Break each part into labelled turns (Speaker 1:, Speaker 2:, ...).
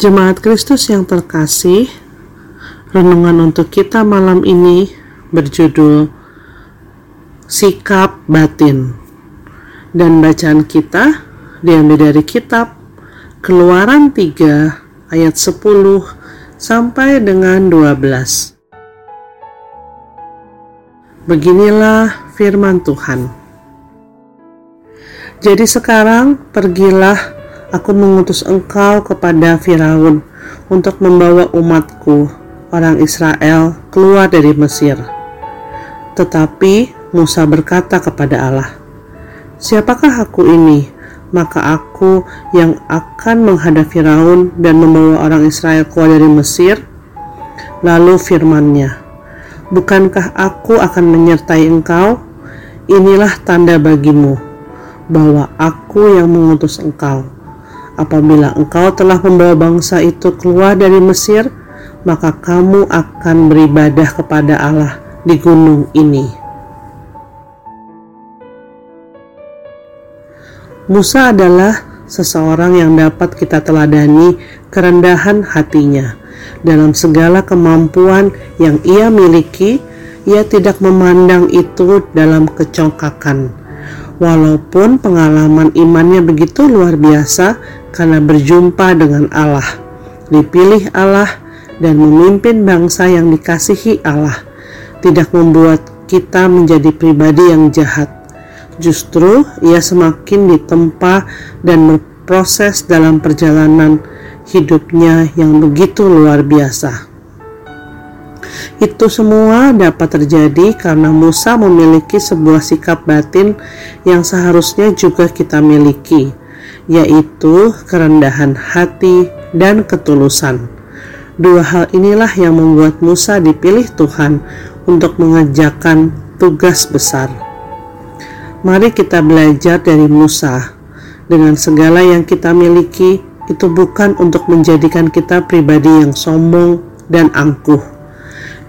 Speaker 1: Jemaat Kristus yang terkasih, renungan untuk kita malam ini berjudul Sikap Batin. Dan bacaan kita diambil dari kitab Keluaran 3 ayat 10 sampai dengan 12. Beginilah firman Tuhan. Jadi sekarang pergilah aku mengutus engkau kepada Firaun untuk membawa umatku, orang Israel, keluar dari Mesir. Tetapi Musa berkata kepada Allah, Siapakah aku ini? Maka aku yang akan menghadap Firaun dan membawa orang Israel keluar dari Mesir. Lalu firmannya, Bukankah aku akan menyertai engkau? Inilah tanda bagimu bahwa aku yang mengutus engkau Apabila engkau telah membawa bangsa itu keluar dari Mesir, maka kamu akan beribadah kepada Allah di gunung ini. Musa adalah seseorang yang dapat kita teladani kerendahan hatinya. Dalam segala kemampuan yang ia miliki, ia tidak memandang itu dalam kecongkakan. Walaupun pengalaman imannya begitu luar biasa, karena berjumpa dengan Allah, dipilih Allah, dan memimpin bangsa yang dikasihi Allah, tidak membuat kita menjadi pribadi yang jahat. Justru ia semakin ditempa dan berproses dalam perjalanan hidupnya yang begitu luar biasa. Itu semua dapat terjadi karena Musa memiliki sebuah sikap batin yang seharusnya juga kita miliki yaitu kerendahan hati dan ketulusan. Dua hal inilah yang membuat Musa dipilih Tuhan untuk mengerjakan tugas besar. Mari kita belajar dari Musa. Dengan segala yang kita miliki, itu bukan untuk menjadikan kita pribadi yang sombong dan angkuh.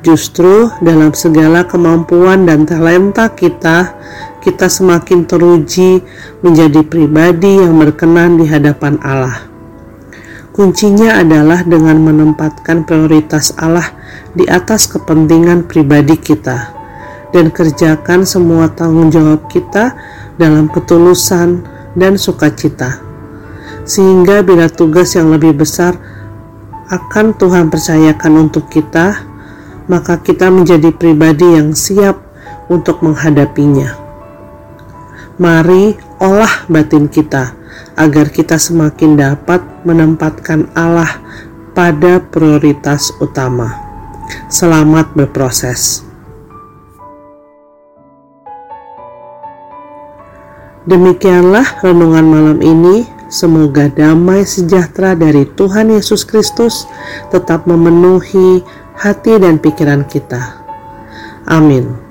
Speaker 1: Justru dalam segala kemampuan dan talenta kita, kita semakin teruji menjadi pribadi yang berkenan di hadapan Allah. Kuncinya adalah dengan menempatkan prioritas Allah di atas kepentingan pribadi kita dan kerjakan semua tanggung jawab kita dalam ketulusan dan sukacita. Sehingga bila tugas yang lebih besar akan Tuhan percayakan untuk kita, maka kita menjadi pribadi yang siap untuk menghadapinya. Mari olah batin kita agar kita semakin dapat menempatkan Allah pada prioritas utama. Selamat berproses. Demikianlah renungan malam ini. Semoga damai sejahtera dari Tuhan Yesus Kristus tetap memenuhi hati dan pikiran kita. Amin.